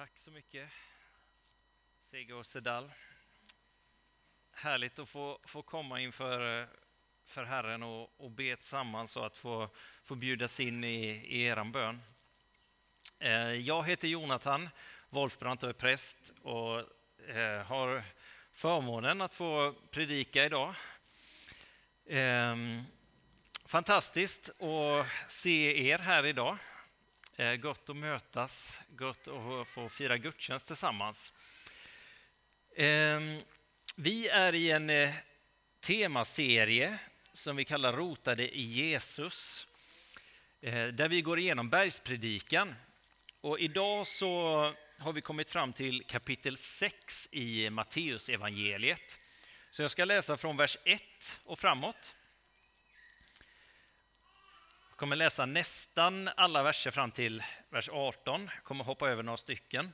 Tack så mycket, Seger Sedal. Härligt att få, få komma inför eh, för Herren och, och be tillsammans och att få, få bjudas in i, i er bön. Eh, jag heter Jonathan Wolfbrandt och är präst och eh, har förmånen att få predika idag. Ehm, fantastiskt att se er här idag. Eh, gott att mötas, gott att få fira gudstjänst tillsammans. Ehm, vi är i en eh, temaserie som vi kallar Rotade i Jesus, eh, där vi går igenom bergspredikan. Och idag så har vi kommit fram till kapitel 6 i Matteusevangeliet. Så jag ska läsa från vers 1 och framåt kommer läsa nästan alla verser fram till vers 18. Jag kommer hoppa över några stycken.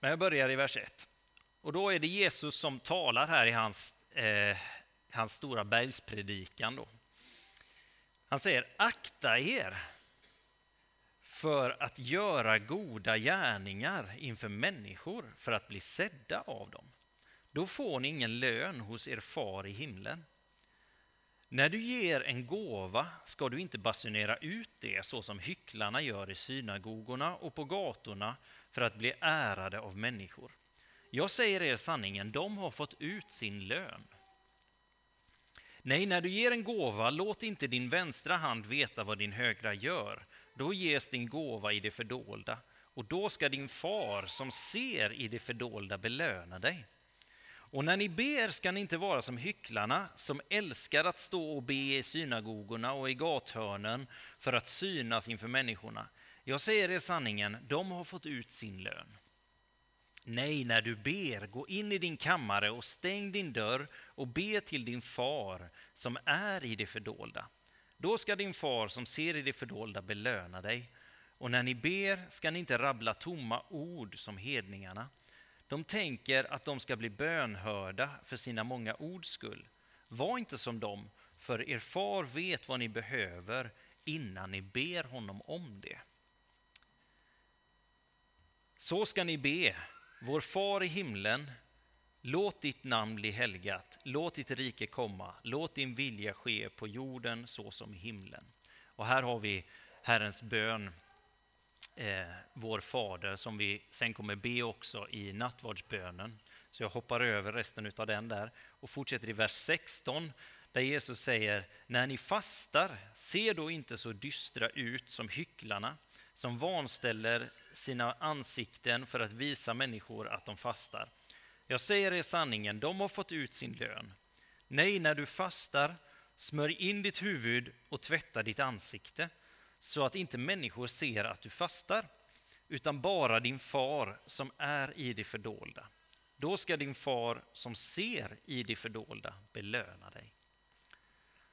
Men jag börjar i vers 1. Och då är det Jesus som talar här i hans, eh, hans stora bergspredikan. Då. Han säger akta er för att göra goda gärningar inför människor för att bli sedda av dem. Då får ni ingen lön hos er far i himlen. När du ger en gåva ska du inte basunera ut det så som hycklarna gör i synagogorna och på gatorna för att bli ärade av människor. Jag säger er sanningen, de har fått ut sin lön. Nej, när du ger en gåva, låt inte din vänstra hand veta vad din högra gör. Då ges din gåva i det fördolda, och då ska din far som ser i det fördolda belöna dig. Och när ni ber ska ni inte vara som hycklarna som älskar att stå och be i synagogorna och i gathörnen för att synas inför människorna. Jag säger er sanningen, de har fått ut sin lön. Nej, när du ber, gå in i din kammare och stäng din dörr och be till din far som är i det fördolda. Då ska din far som ser i det fördolda belöna dig. Och när ni ber ska ni inte rabbla tomma ord som hedningarna de tänker att de ska bli bönhörda för sina många ords skull. Var inte som dem, för er far vet vad ni behöver innan ni ber honom om det. Så ska ni be, vår far i himlen, låt ditt namn bli helgat, låt ditt rike komma, låt din vilja ske på jorden så som i himlen. Och här har vi Herrens bön eh, vår Fader som vi sen kommer be också i nattvardsbönen. Så jag hoppar över resten av den där och fortsätter i vers 16 där Jesus säger När ni fastar, se då inte så dystra ut som hycklarna som vanställer sina ansikten för att visa människor att de fastar. Jag säger er sanningen, de har fått ut sin lön. Nej, när du fastar, smörj in ditt huvud och tvätta ditt ansikte så att inte människor ser att du fastar, utan bara din far som är i det fördolda. Då ska din far som ser i det fördolda belöna dig.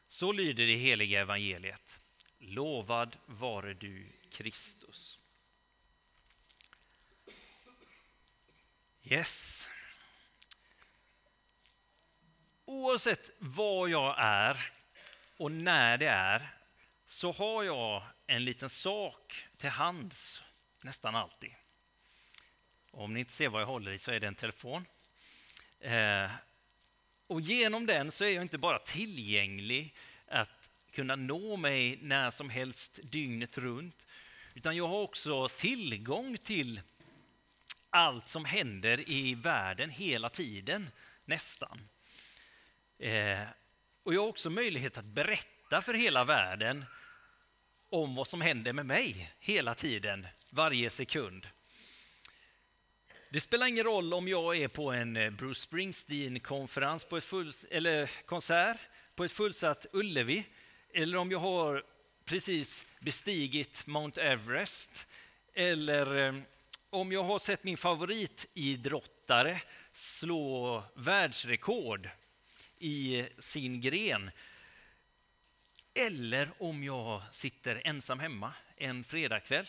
Så lyder det heliga evangeliet. Lovad vare du, Kristus. Yes. Oavsett var jag är och när det är så har jag en liten sak till hands nästan alltid. Om ni inte ser vad jag håller i så är det en telefon. Eh, och genom den så är jag inte bara tillgänglig att kunna nå mig när som helst dygnet runt, utan jag har också tillgång till allt som händer i världen hela tiden, nästan. Eh, och jag har också möjlighet att berätta för hela världen om vad som händer med mig hela tiden, varje sekund. Det spelar ingen roll om jag är på en eh, Bruce Springsteen-konferens på ett full, eller konsert på ett fullsatt Ullevi, eller om jag har precis bestigit Mount Everest, eller eh, om jag har sett min favoritidrottare slå världsrekord i sin gren eller om jag sitter ensam hemma en fredagkväll.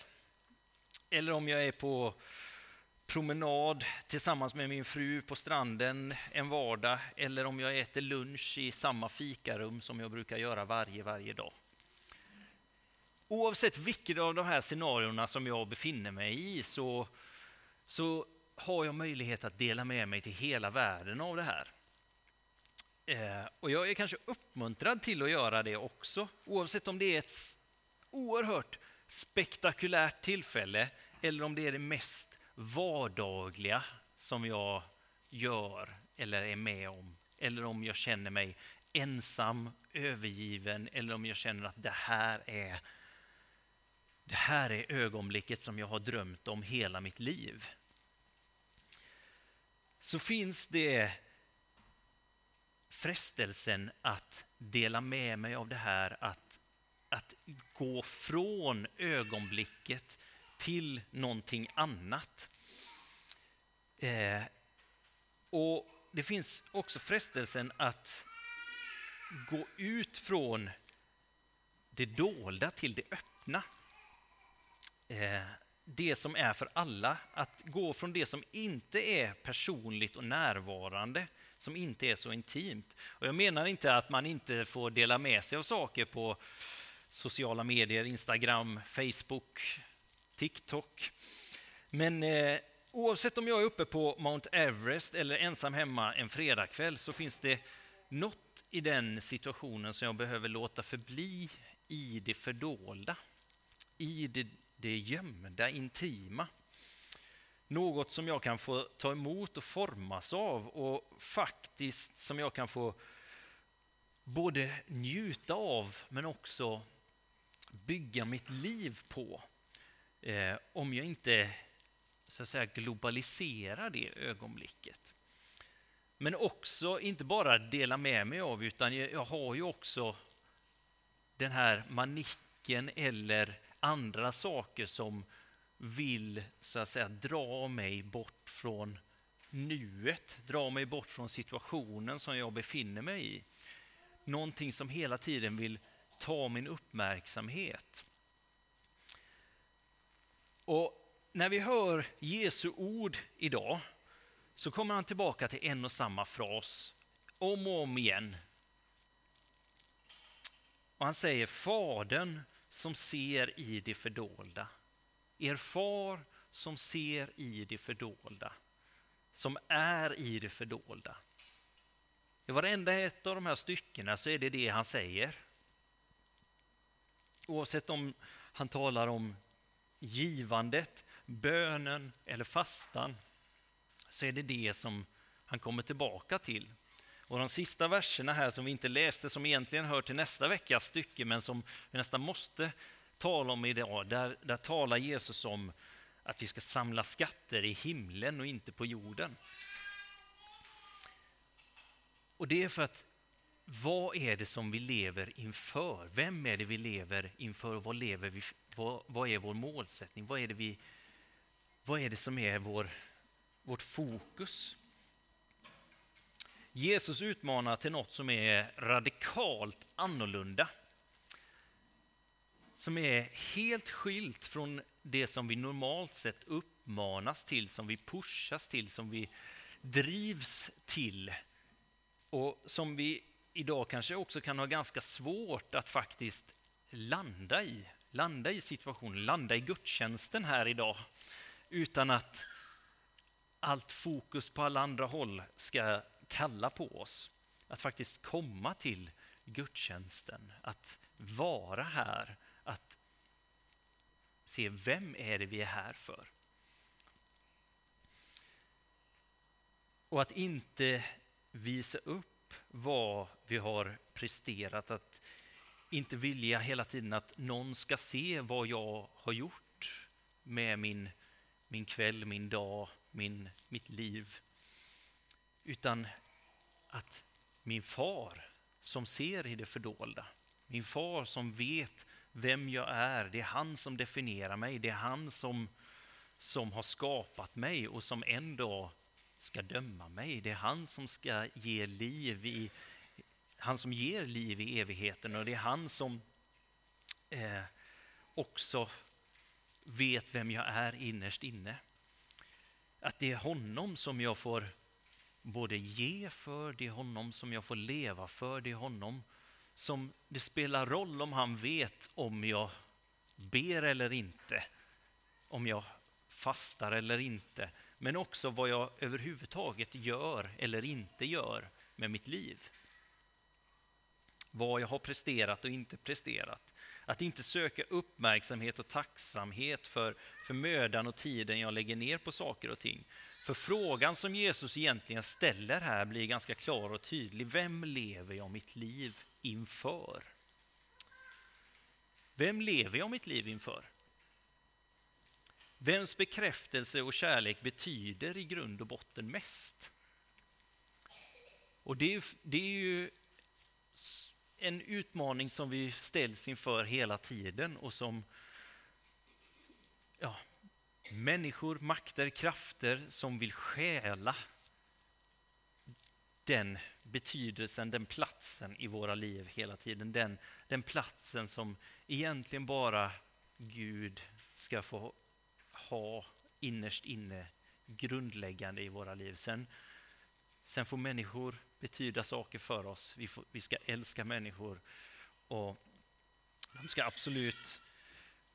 Eller om jag är på promenad tillsammans med min fru på stranden en vardag. Eller om jag äter lunch i samma fikarum som jag brukar göra varje, varje dag. Oavsett vilket av de här scenarierna som jag befinner mig i så, så har jag möjlighet att dela med mig till hela världen av det här. Eh, och jag är kanske uppmuntrad till att göra det också, oavsett om det är ett oerhört spektakulärt tillfälle eller om det är det mest vardagliga som jag gör eller är med om. Eller om jag känner mig ensam, övergiven eller om jag känner att det här är det här är ögonblicket som jag har drömt om hela mitt liv. Så finns det frestelsen att dela med mig av det här, att, att gå från ögonblicket till någonting annat. Eh, och Det finns också frestelsen att gå ut från det dolda till det öppna. Eh, det som är för alla, att gå från det som inte är personligt och närvarande, som inte är så intimt. Och jag menar inte att man inte får dela med sig av saker på sociala medier, Instagram, Facebook, TikTok. Men eh, oavsett om jag är uppe på Mount Everest eller ensam hemma en fredagkväll så finns det något i den situationen som jag behöver låta förbli i det fördolda, i det, det gömda, intima. Något som jag kan få ta emot och formas av och faktiskt som jag kan få både njuta av men också bygga mitt liv på. Eh, om jag inte så att säga globaliserar det ögonblicket. Men också inte bara dela med mig av, utan jag har ju också den här manicken eller andra saker som vill så att säga dra mig bort från nuet, dra mig bort från situationen som jag befinner mig i. Någonting som hela tiden vill ta min uppmärksamhet. Och när vi hör Jesu ord idag så kommer han tillbaka till en och samma fras om och om igen. Och han säger Fadern som ser i det fördolda. Er far som ser i det fördolda. Som är i det fördolda. I varenda ett av de här styckena så är det det han säger. Oavsett om han talar om givandet, bönen eller fastan så är det det som han kommer tillbaka till. Och de sista verserna här som vi inte läste, som egentligen hör till nästa veckas stycke, men som vi nästan måste tala om idag, där, där talar Jesus om att vi ska samla skatter i himlen och inte på jorden. Och det är för att vad är det som vi lever inför? Vem är det vi lever inför? Vad, lever vi, vad, vad är vår målsättning? Vad är det, vi, vad är det som är vår, vårt fokus? Jesus utmanar till något som är radikalt annorlunda. Som är helt skilt från det som vi normalt sett uppmanas till, som vi pushas till, som vi drivs till. Och som vi idag kanske också kan ha ganska svårt att faktiskt landa i. Landa i situationen, landa i gudstjänsten här idag. Utan att allt fokus på alla andra håll ska kalla på oss. Att faktiskt komma till gudstjänsten, att vara här, att se vem är det vi är här för. Och att inte visa upp vad vi har presterat, att inte vilja hela tiden att någon ska se vad jag har gjort med min, min kväll, min dag, min, mitt liv. Utan att min far som ser i det fördolda, min far som vet vem jag är, det är han som definierar mig, det är han som, som har skapat mig och som en dag ska döma mig. Det är han som ska ge liv i, han som ger liv i evigheten och det är han som eh, också vet vem jag är innerst inne. Att det är honom som jag får både ge för, det är honom som jag får leva för, det är honom som det spelar roll om han vet om jag ber eller inte, om jag fastar eller inte, men också vad jag överhuvudtaget gör eller inte gör med mitt liv. Vad jag har presterat och inte presterat. Att inte söka uppmärksamhet och tacksamhet för, för mödan och tiden jag lägger ner på saker och ting. För frågan som Jesus egentligen ställer här blir ganska klar och tydlig. Vem lever jag mitt liv inför? Vem lever jag mitt liv inför? Vems bekräftelse och kärlek betyder i grund och botten mest? Och det är, det är ju en utmaning som vi ställs inför hela tiden och som ja, människor, makter, krafter som vill stjäla den betydelsen, den platsen i våra liv hela tiden. Den, den platsen som egentligen bara Gud ska få ha innerst inne, grundläggande i våra liv. Sen, sen får människor betyda saker för oss. Vi, får, vi ska älska människor och de ska absolut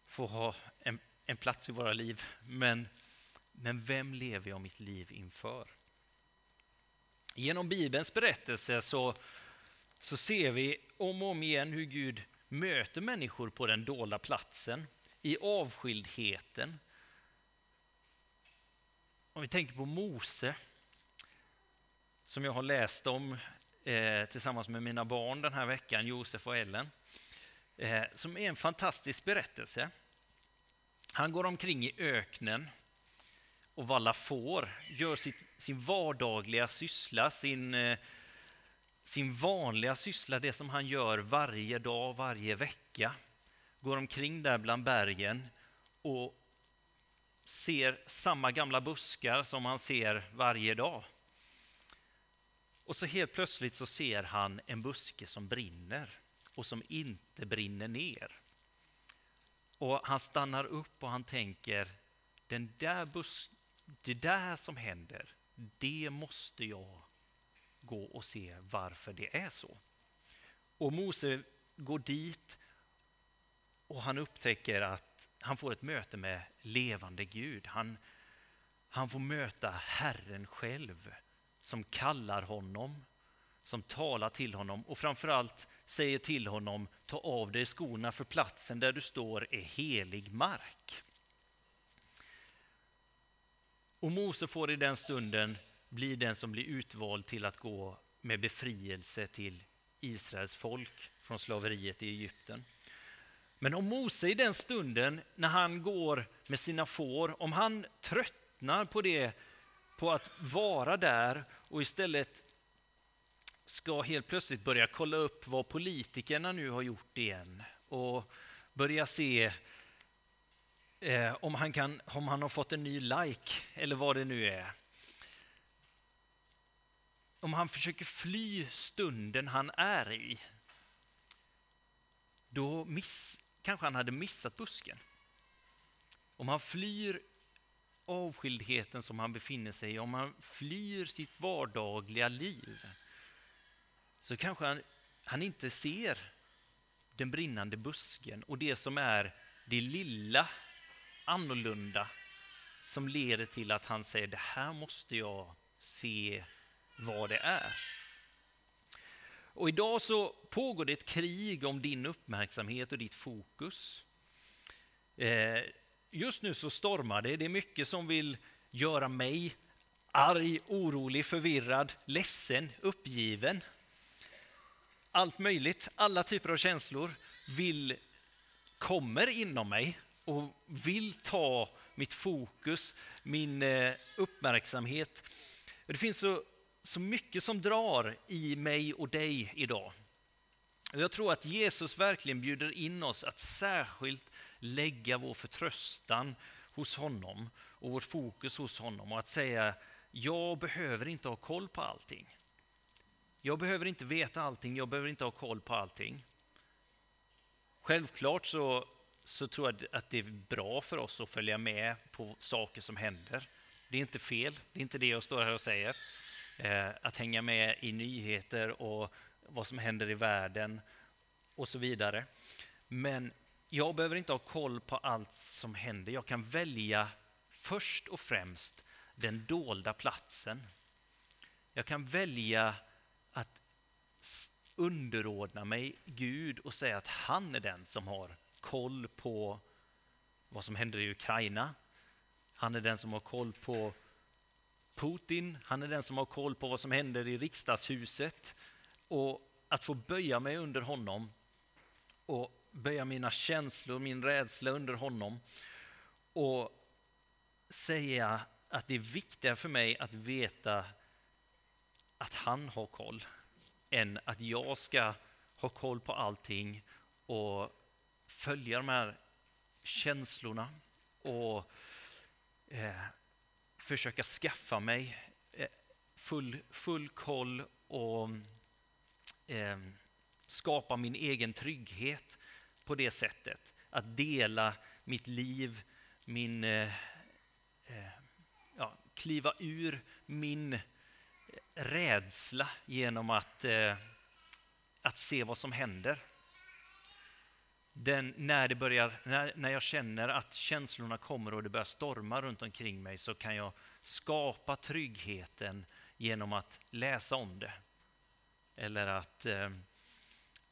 få ha en, en plats i våra liv. Men, men vem lever jag mitt liv inför? Genom Bibelns berättelse så, så ser vi om och om igen hur Gud möter människor på den dolda platsen, i avskildheten. Om vi tänker på Mose, som jag har läst om eh, tillsammans med mina barn den här veckan, Josef och Ellen, eh, som är en fantastisk berättelse. Han går omkring i öknen och vallar får, gör sitt, sin vardagliga syssla, sin, eh, sin vanliga syssla, det som han gör varje dag, varje vecka. Går omkring där bland bergen och ser samma gamla buskar som han ser varje dag. Och så helt plötsligt så ser han en buske som brinner och som inte brinner ner. Och han stannar upp och han tänker, den där bus det där som händer, det måste jag gå och se varför det är så. Och Mose går dit och han upptäcker att han får ett möte med levande Gud. Han, han får möta Herren själv som kallar honom, som talar till honom och framförallt säger till honom ta av dig skorna för platsen där du står är helig mark. Och Mose får i den stunden bli den som blir utvald till att gå med befrielse till Israels folk från slaveriet i Egypten. Men om Mose i den stunden, när han går med sina får, om han tröttnar på det, på att vara där och istället ska helt plötsligt börja kolla upp vad politikerna nu har gjort igen och börja se eh, om, han kan, om han har fått en ny like eller vad det nu är. Om han försöker fly stunden han är i, då miss, kanske han hade missat busken. Om han flyr avskildheten som han befinner sig i, om han flyr sitt vardagliga liv, så kanske han, han inte ser den brinnande busken och det som är det lilla annorlunda som leder till att han säger det här måste jag se vad det är. Och idag så pågår det ett krig om din uppmärksamhet och ditt fokus. Eh, just nu så stormar det. Det är mycket som vill göra mig arg, orolig, förvirrad, ledsen, uppgiven. Allt möjligt, alla typer av känslor vill, kommer inom mig och vill ta mitt fokus, min eh, uppmärksamhet. Det finns så, så mycket som drar i mig och dig idag. Jag tror att Jesus verkligen bjuder in oss att särskilt lägga vår förtröstan hos honom och vårt fokus hos honom och att säga jag behöver inte ha koll på allting. Jag behöver inte veta allting, jag behöver inte ha koll på allting. Självklart så så tror jag att det är bra för oss att följa med på saker som händer. Det är inte fel, det är inte det jag står här och säger. Eh, att hänga med i nyheter och vad som händer i världen och så vidare. Men jag behöver inte ha koll på allt som händer. Jag kan välja först och främst den dolda platsen. Jag kan välja att underordna mig Gud och säga att han är den som har koll på vad som händer i Ukraina. Han är den som har koll på Putin, han är den som har koll på vad som händer i riksdagshuset. Och att få böja mig under honom och böja mina känslor, min rädsla under honom och säga att det är viktigare för mig att veta att han har koll än att jag ska ha koll på allting och följa de här känslorna och eh, försöka skaffa mig eh, full, full koll och eh, skapa min egen trygghet på det sättet. Att dela mitt liv, min, eh, eh ja, kliva ur min rädsla genom att, eh, att se vad som händer. Den, när, det börjar, när, när jag känner att känslorna kommer och det börjar storma runt omkring mig så kan jag skapa tryggheten genom att läsa om det. Eller att eh,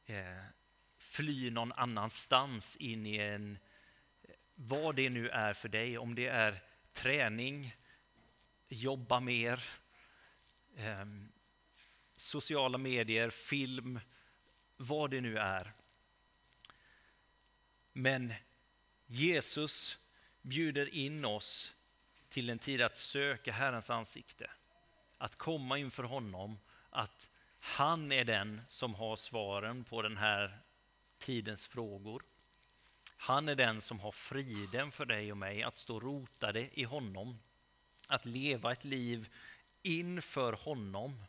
eh, fly någon annanstans in i en, vad det nu är för dig, om det är träning, jobba mer, eh, sociala medier, film, vad det nu är. Men Jesus bjuder in oss till en tid att söka Herrens ansikte, att komma inför honom, att han är den som har svaren på den här tidens frågor. Han är den som har friden för dig och mig att stå rotade i honom, att leva ett liv inför honom,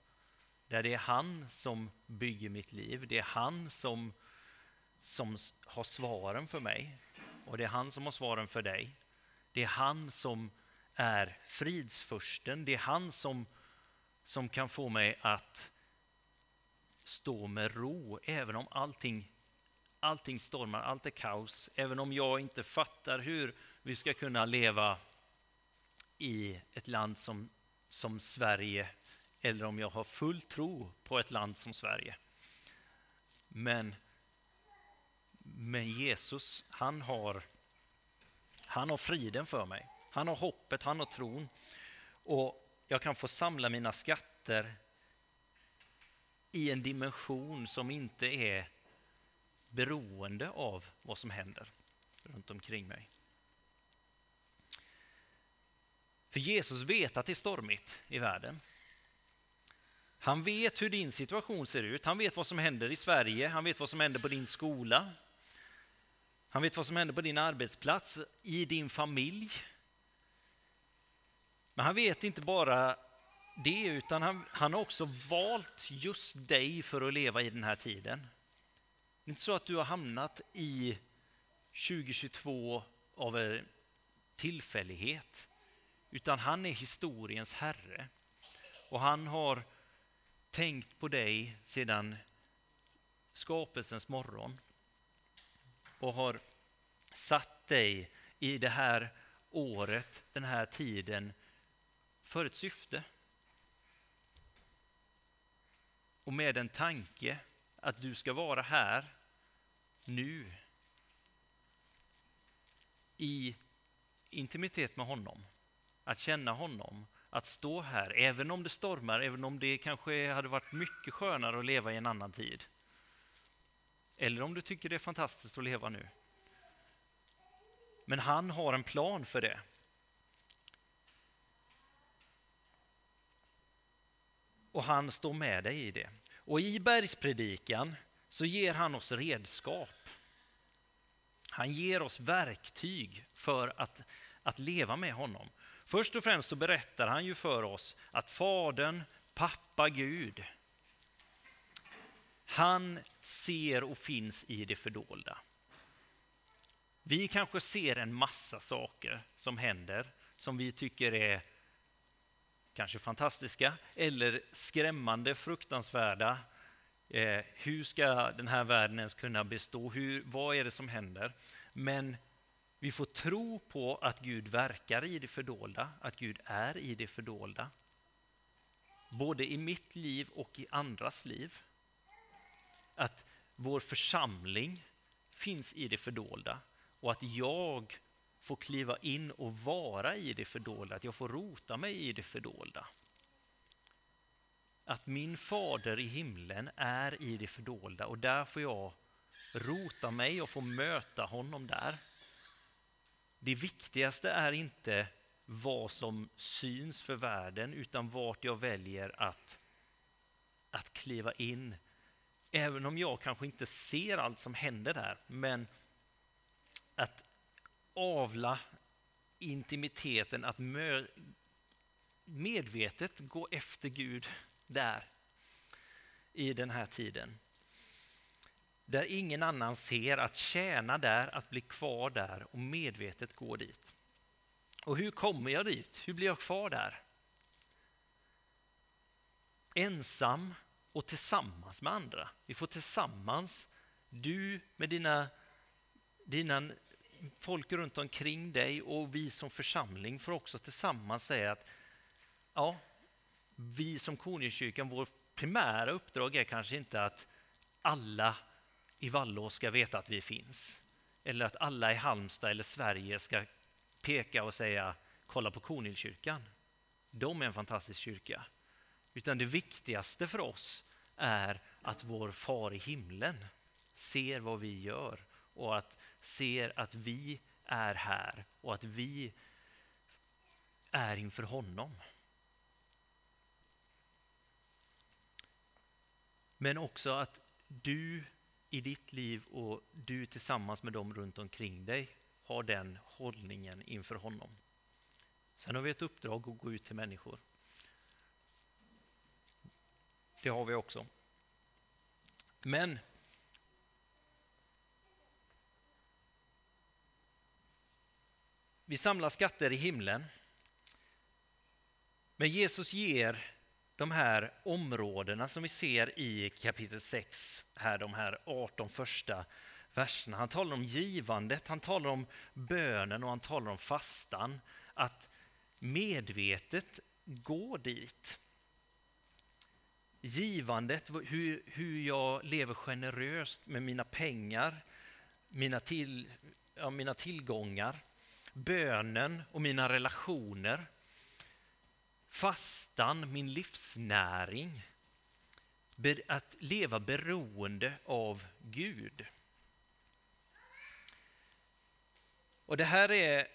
där det är han som bygger mitt liv, det är han som, som har svaren för mig. Och det är han som har svaren för dig. Det är han som är fridsfursten, det är han som, som kan få mig att stå med ro, även om allting, allting stormar, allt är kaos, även om jag inte fattar hur vi ska kunna leva i ett land som, som Sverige, eller om jag har full tro på ett land som Sverige. Men, men Jesus, han har, han har friden för mig. Han har hoppet, han har tron. Och jag kan få samla mina skatter i en dimension som inte är beroende av vad som händer runt omkring mig. För Jesus vet att det är stormigt i världen. Han vet hur din situation ser ut, han vet vad som händer i Sverige, han vet vad som händer på din skola. Han vet vad som händer på din arbetsplats, i din familj. Men han vet inte bara det, utan han, han har också valt just dig för att leva i den här tiden. Det är inte så att du har hamnat i 2022 av en tillfällighet, utan han är historiens herre. Och han har tänkt på dig sedan skapelsens morgon och har satt dig i det här året, den här tiden, för ett syfte. och med en tanke att du ska vara här nu i intimitet med honom, att känna honom, att stå här, även om det stormar, även om det kanske hade varit mycket skönare att leva i en annan tid. Eller om du tycker det är fantastiskt att leva nu. Men han har en plan för det. och han står med dig i det. Och i bergspredikan så ger han oss redskap. Han ger oss verktyg för att, att leva med honom. Först och främst så berättar han ju för oss att Fadern, pappa Gud, han ser och finns i det fördolda. Vi kanske ser en massa saker som händer som vi tycker är kanske fantastiska eller skrämmande, fruktansvärda. Eh, hur ska den här världen ens kunna bestå? Hur, vad är det som händer? Men vi får tro på att Gud verkar i det fördolda, att Gud är i det fördolda. Både i mitt liv och i andras liv. Att vår församling finns i det fördolda och att jag får kliva in och vara i det fördolda, att jag får rota mig i det fördolda. Att min fader i himlen är i det fördolda och där får jag rota mig och få möta honom där. Det viktigaste är inte vad som syns för världen utan vart jag väljer att, att kliva in. Även om jag kanske inte ser allt som händer där, men att avla intimiteten, att medvetet gå efter Gud där i den här tiden. Där ingen annan ser, att tjäna där, att bli kvar där och medvetet gå dit. Och hur kommer jag dit? Hur blir jag kvar där? Ensam och tillsammans med andra. Vi får tillsammans, du med dina, dina folk runt omkring dig och vi som församling får också tillsammans säga att ja, vi som Konungskyrkan, vår primära uppdrag är kanske inte att alla i Vallå ska veta att vi finns. Eller att alla i Halmstad eller Sverige ska peka och säga kolla på Konungskyrkan. De är en fantastisk kyrka. Utan det viktigaste för oss är att vår far i himlen ser vad vi gör och att ser att vi är här och att vi är inför honom. Men också att du i ditt liv och du tillsammans med dem runt omkring dig har den hållningen inför honom. Sen har vi ett uppdrag att gå ut till människor. Det har vi också. Men vi samlar skatter i himlen. Men Jesus ger de här områdena som vi ser i kapitel 6, här, de här 18 första verserna. Han talar om givandet, han talar om bönen och han talar om fastan. Att medvetet gå dit. Givandet, hur, hur jag lever generöst med mina pengar, mina, till, ja, mina tillgångar. Bönen och mina relationer Fastan, min livsnäring. Att leva beroende av Gud. Och det här är,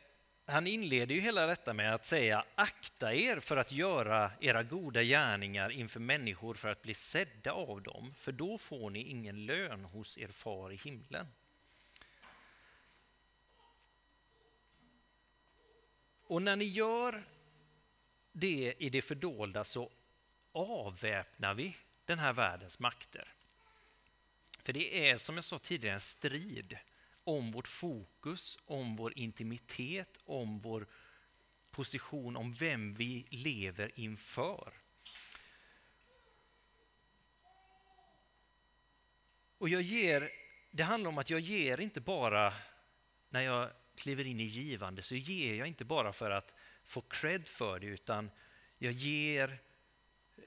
han inleder ju hela detta med att säga akta er för att göra era goda gärningar inför människor för att bli sedda av dem, för då får ni ingen lön hos er far i himlen. Och när ni gör det i det fördolda så avväpnar vi den här världens makter. För det är som jag sa tidigare en strid om vårt fokus, om vår intimitet, om vår position, om vem vi lever inför. Och jag ger, det handlar om att jag ger inte bara när jag kliver in i givande, så ger jag inte bara för att få cred för det, utan jag ger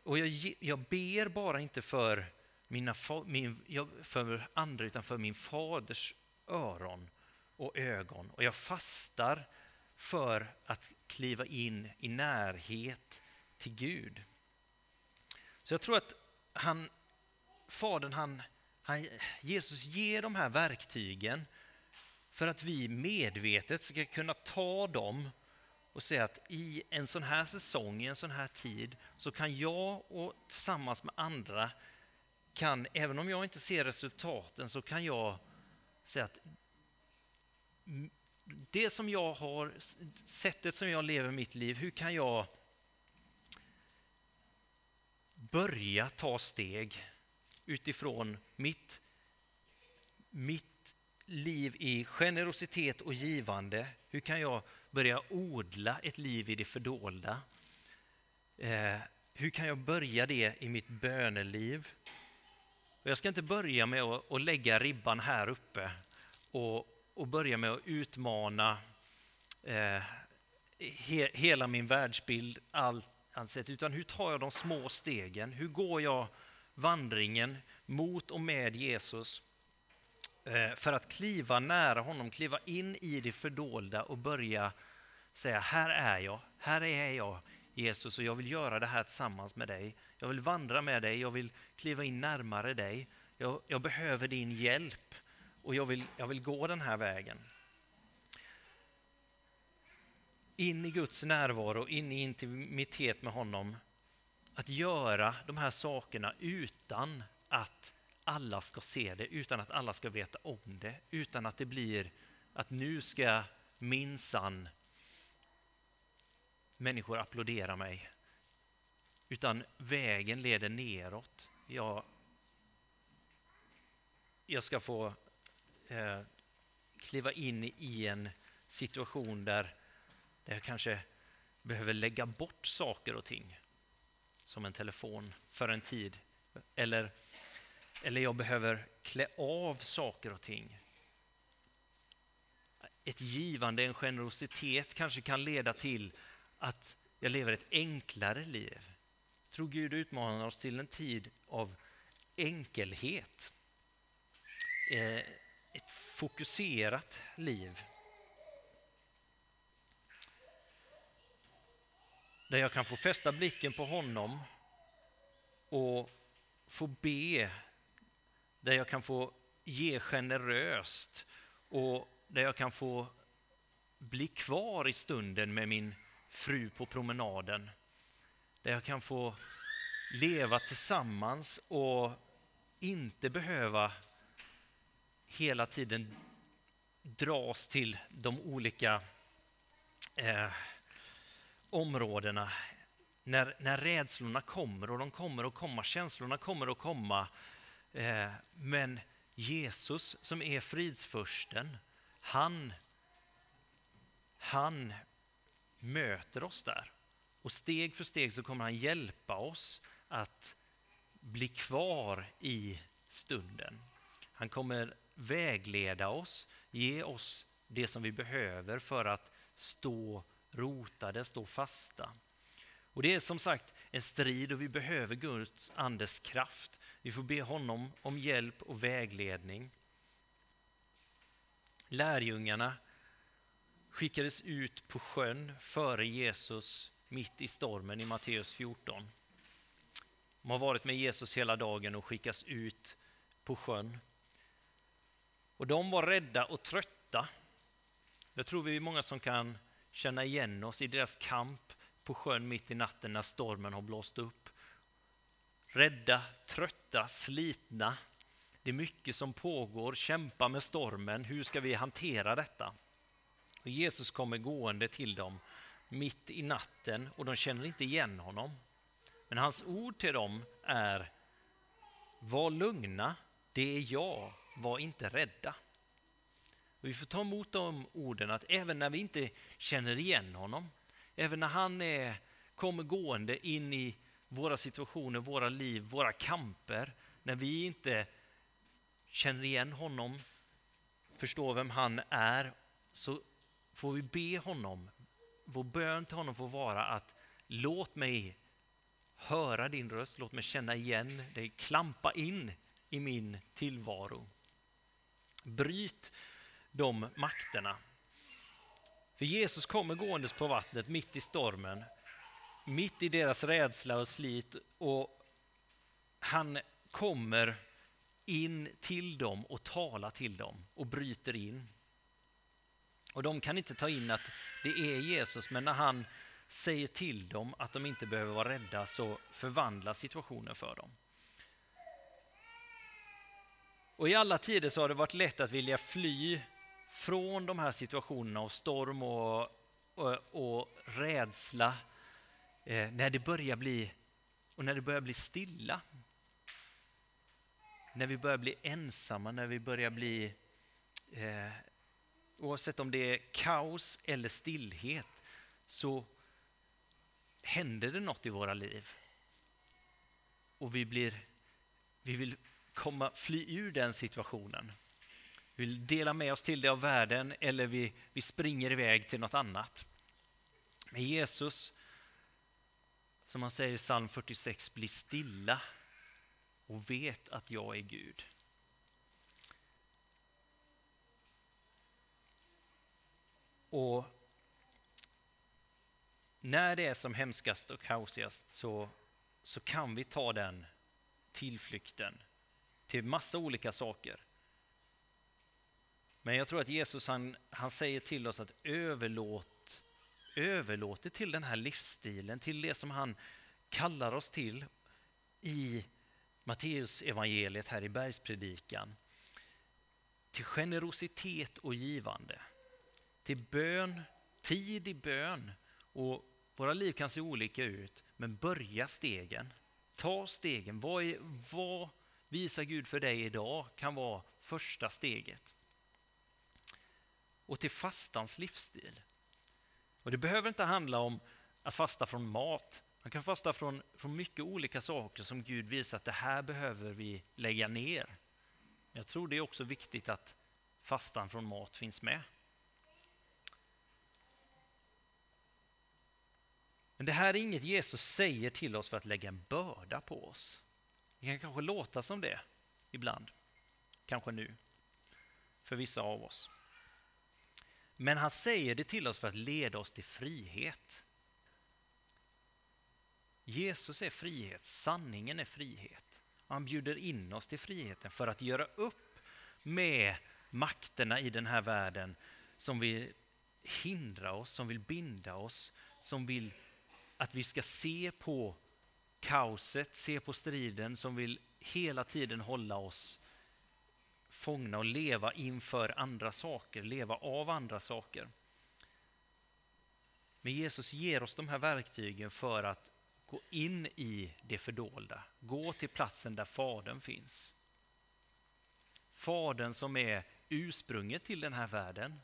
och jag, jag ber bara inte för, mina, min, för andra, utan för min faders öron och ögon. Och jag fastar för att kliva in i närhet till Gud. Så jag tror att han, Fadern, han, han, Jesus ger de här verktygen för att vi medvetet ska kunna ta dem och säga att i en sån här säsong, i en sån här tid, så kan jag och tillsammans med andra, kan, även om jag inte ser resultaten, så kan jag säga att det som jag har, sättet som jag lever mitt liv, hur kan jag börja ta steg utifrån mitt, mitt liv i generositet och givande? Hur kan jag börja odla ett liv i det fördolda? Eh, hur kan jag börja det i mitt böneliv? Och jag ska inte börja med att, att lägga ribban här uppe och, och börja med att utmana eh, he, hela min världsbild, allt, utan hur tar jag de små stegen? Hur går jag vandringen mot och med Jesus Eh, för att kliva nära honom, kliva in i det fördolda och börja säga här är jag, här är jag Jesus och jag vill göra det här tillsammans med dig. Jag vill vandra med dig, jag vill kliva in närmare dig. Jag, jag behöver din hjälp och jag vill, jag vill gå den här vägen. In i Guds närvaro, in i intimitet med honom. Att göra de här sakerna utan att alla ska se det, utan att alla ska veta om det, utan att det blir att nu ska minsann människor applådera mig. Utan vägen leder neråt. Jag, jag ska få eh, kliva in i en situation där, där jag kanske behöver lägga bort saker och ting. Som en telefon för en tid. Eller, eller jag behöver klä av saker och ting. Ett givande, en generositet kanske kan leda till att jag lever ett enklare liv. Jag tror Gud utmanar oss till en tid av enkelhet. Eh, ett fokuserat liv. Där jag kan få fästa blicken på honom och få be. Där jag kan få ge generöst och där jag kan få bli kvar i stunden med min fru på promenaden. Där jag kan få leva tillsammans och inte behöva hela tiden dras till de olika eh, områdena. När, när rädslorna kommer, och de kommer och komma, känslorna kommer och komma. Eh, men Jesus som är fridsförsten, han, han möter oss där. Och steg för steg så kommer han hjälpa oss att bli kvar i stunden. Han kommer vägleda oss, ge oss det som vi behöver för att stå rotade, stå fasta. Och Det är som sagt en strid och vi behöver Guds andes kraft. Vi får be honom om hjälp och vägledning. Lärjungarna skickades ut på sjön före Jesus mitt i stormen i Matteus 14. De har varit med Jesus hela dagen och skickas ut på sjön. Och de var rädda och trötta. Jag tror vi är många som kan känna igen oss i deras kamp på sjön mitt i natten när stormen har blåst upp. Rädda, trötta, slitna. Det är mycket som pågår, kämpa med stormen. Hur ska vi hantera detta? Och Jesus kommer gående till dem mitt i natten och de känner inte igen honom. Men hans ord till dem är Var lugna, det är jag, var inte rädda. Och vi får ta emot de orden att även när vi inte känner igen honom, även när han är, kommer gående in i våra situationer, våra liv, våra kamper, när vi inte känner igen honom, förstår vem han är, så får vi be honom, vår bön till honom får vara att låt mig höra din röst, låt mig känna igen dig, klampa in i min tillvaro. Bryt de makterna. För Jesus kommer gåendes på vattnet mitt i stormen, mitt i deras rädsla och slit och han kommer in till dem och talar till dem och bryter in. Och de kan inte ta in att det är Jesus, men när han säger till dem att de inte behöver vara rädda så förvandlas situationen för dem. Och I alla tider så har det varit lätt att vilja fly från de här situationerna av storm och, och, och rädsla eh, när det börjar bli och när det börjar bli stilla. När vi börjar bli ensamma, när vi börjar bli eh, oavsett om det är kaos eller stillhet, så händer det något i våra liv. Och vi, blir, vi vill komma, fly ur den situationen. Vi vill dela med oss till det av världen eller vi, vi springer iväg till något annat. Men Jesus, som han säger i psalm 46, bli stilla och vet att jag är Gud. Och när det är som hemskast och kaosigast så, så kan vi ta den tillflykten till massa olika saker. Men jag tror att Jesus han, han säger till oss att överlåt, överlåt det till den här livsstilen, till det som han kallar oss till i Matteus evangeliet här i bergspredikan. Till generositet och givande, till bön, tid i bön. Och våra liv kan se olika ut, men börja stegen. Ta stegen. Vad, är, vad visar Gud för dig idag kan vara första steget. Och till fastans livsstil. Och Det behöver inte handla om att fasta från mat. Man kan fasta från, från mycket olika saker som Gud visar att det här behöver vi lägga ner. Jag tror det är också viktigt att fastan från mat finns med. Men det här är inget Jesus säger till oss för att lägga en börda på oss. Det kan kanske låta som det ibland, kanske nu, för vissa av oss. Men han säger det till oss för att leda oss till frihet. Jesus är frihet, sanningen är frihet. Han bjuder in oss till friheten för att göra upp med makterna i den här världen som vill hindra oss, som vill binda oss, som vill att vi ska se på kaoset, se på striden som vill hela tiden hålla oss fångna och leva inför andra saker, leva av andra saker. Men Jesus ger oss de här verktygen för att gå in i det fördolda, gå till platsen där Fadern finns. Fadern som är ursprunget till den här världen,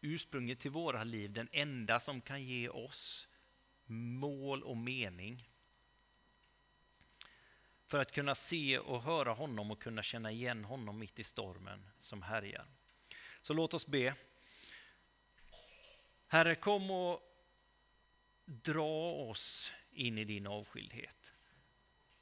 ursprunget till våra liv, den enda som kan ge oss mål och mening. För att kunna se och höra honom och kunna känna igen honom mitt i stormen som härjar. Så låt oss be. Herre, kom och dra oss in i din avskildhet.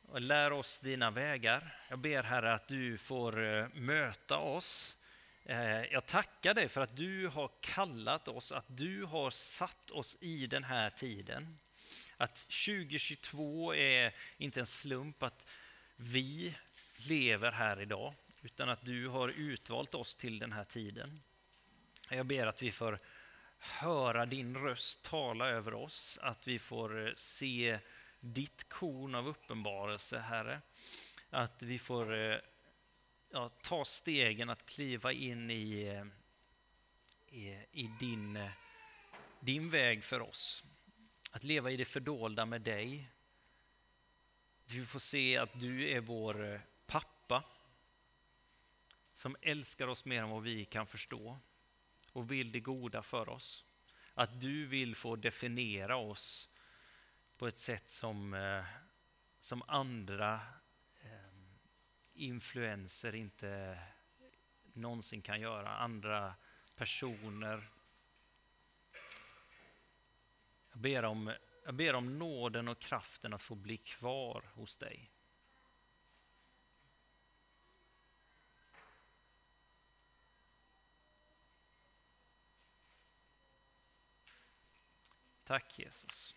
Och lär oss dina vägar. Jag ber Herre att du får eh, möta oss. Eh, jag tackar dig för att du har kallat oss, att du har satt oss i den här tiden. Att 2022 är inte en slump att vi lever här idag, utan att du har utvalt oss till den här tiden. Jag ber att vi får höra din röst tala över oss, att vi får eh, se ditt korn av uppenbarelse, Herre. Att vi får eh, ja, ta stegen att kliva in i, eh, i, i din, din väg för oss. Att leva i det fördolda med dig. Vi får se att du är vår eh, pappa som älskar oss mer än vad vi kan förstå och vill det goda för oss. Att du vill få definiera oss på ett sätt som, eh, som andra eh, influenser inte någonsin kan göra. Andra personer. Jag ber, om, jag ber om nåden och kraften att få bli kvar hos dig. Tack Jesus.